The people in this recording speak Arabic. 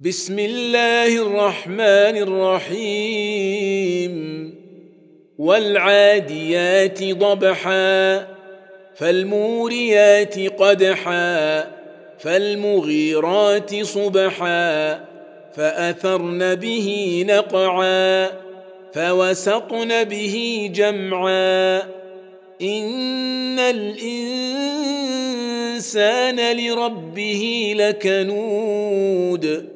بسم الله الرحمن الرحيم والعاديات ضبحا فالموريات قدحا فالمغيرات صبحا فاثرن به نقعا فوسطن به جمعا ان الانسان لربه لكنود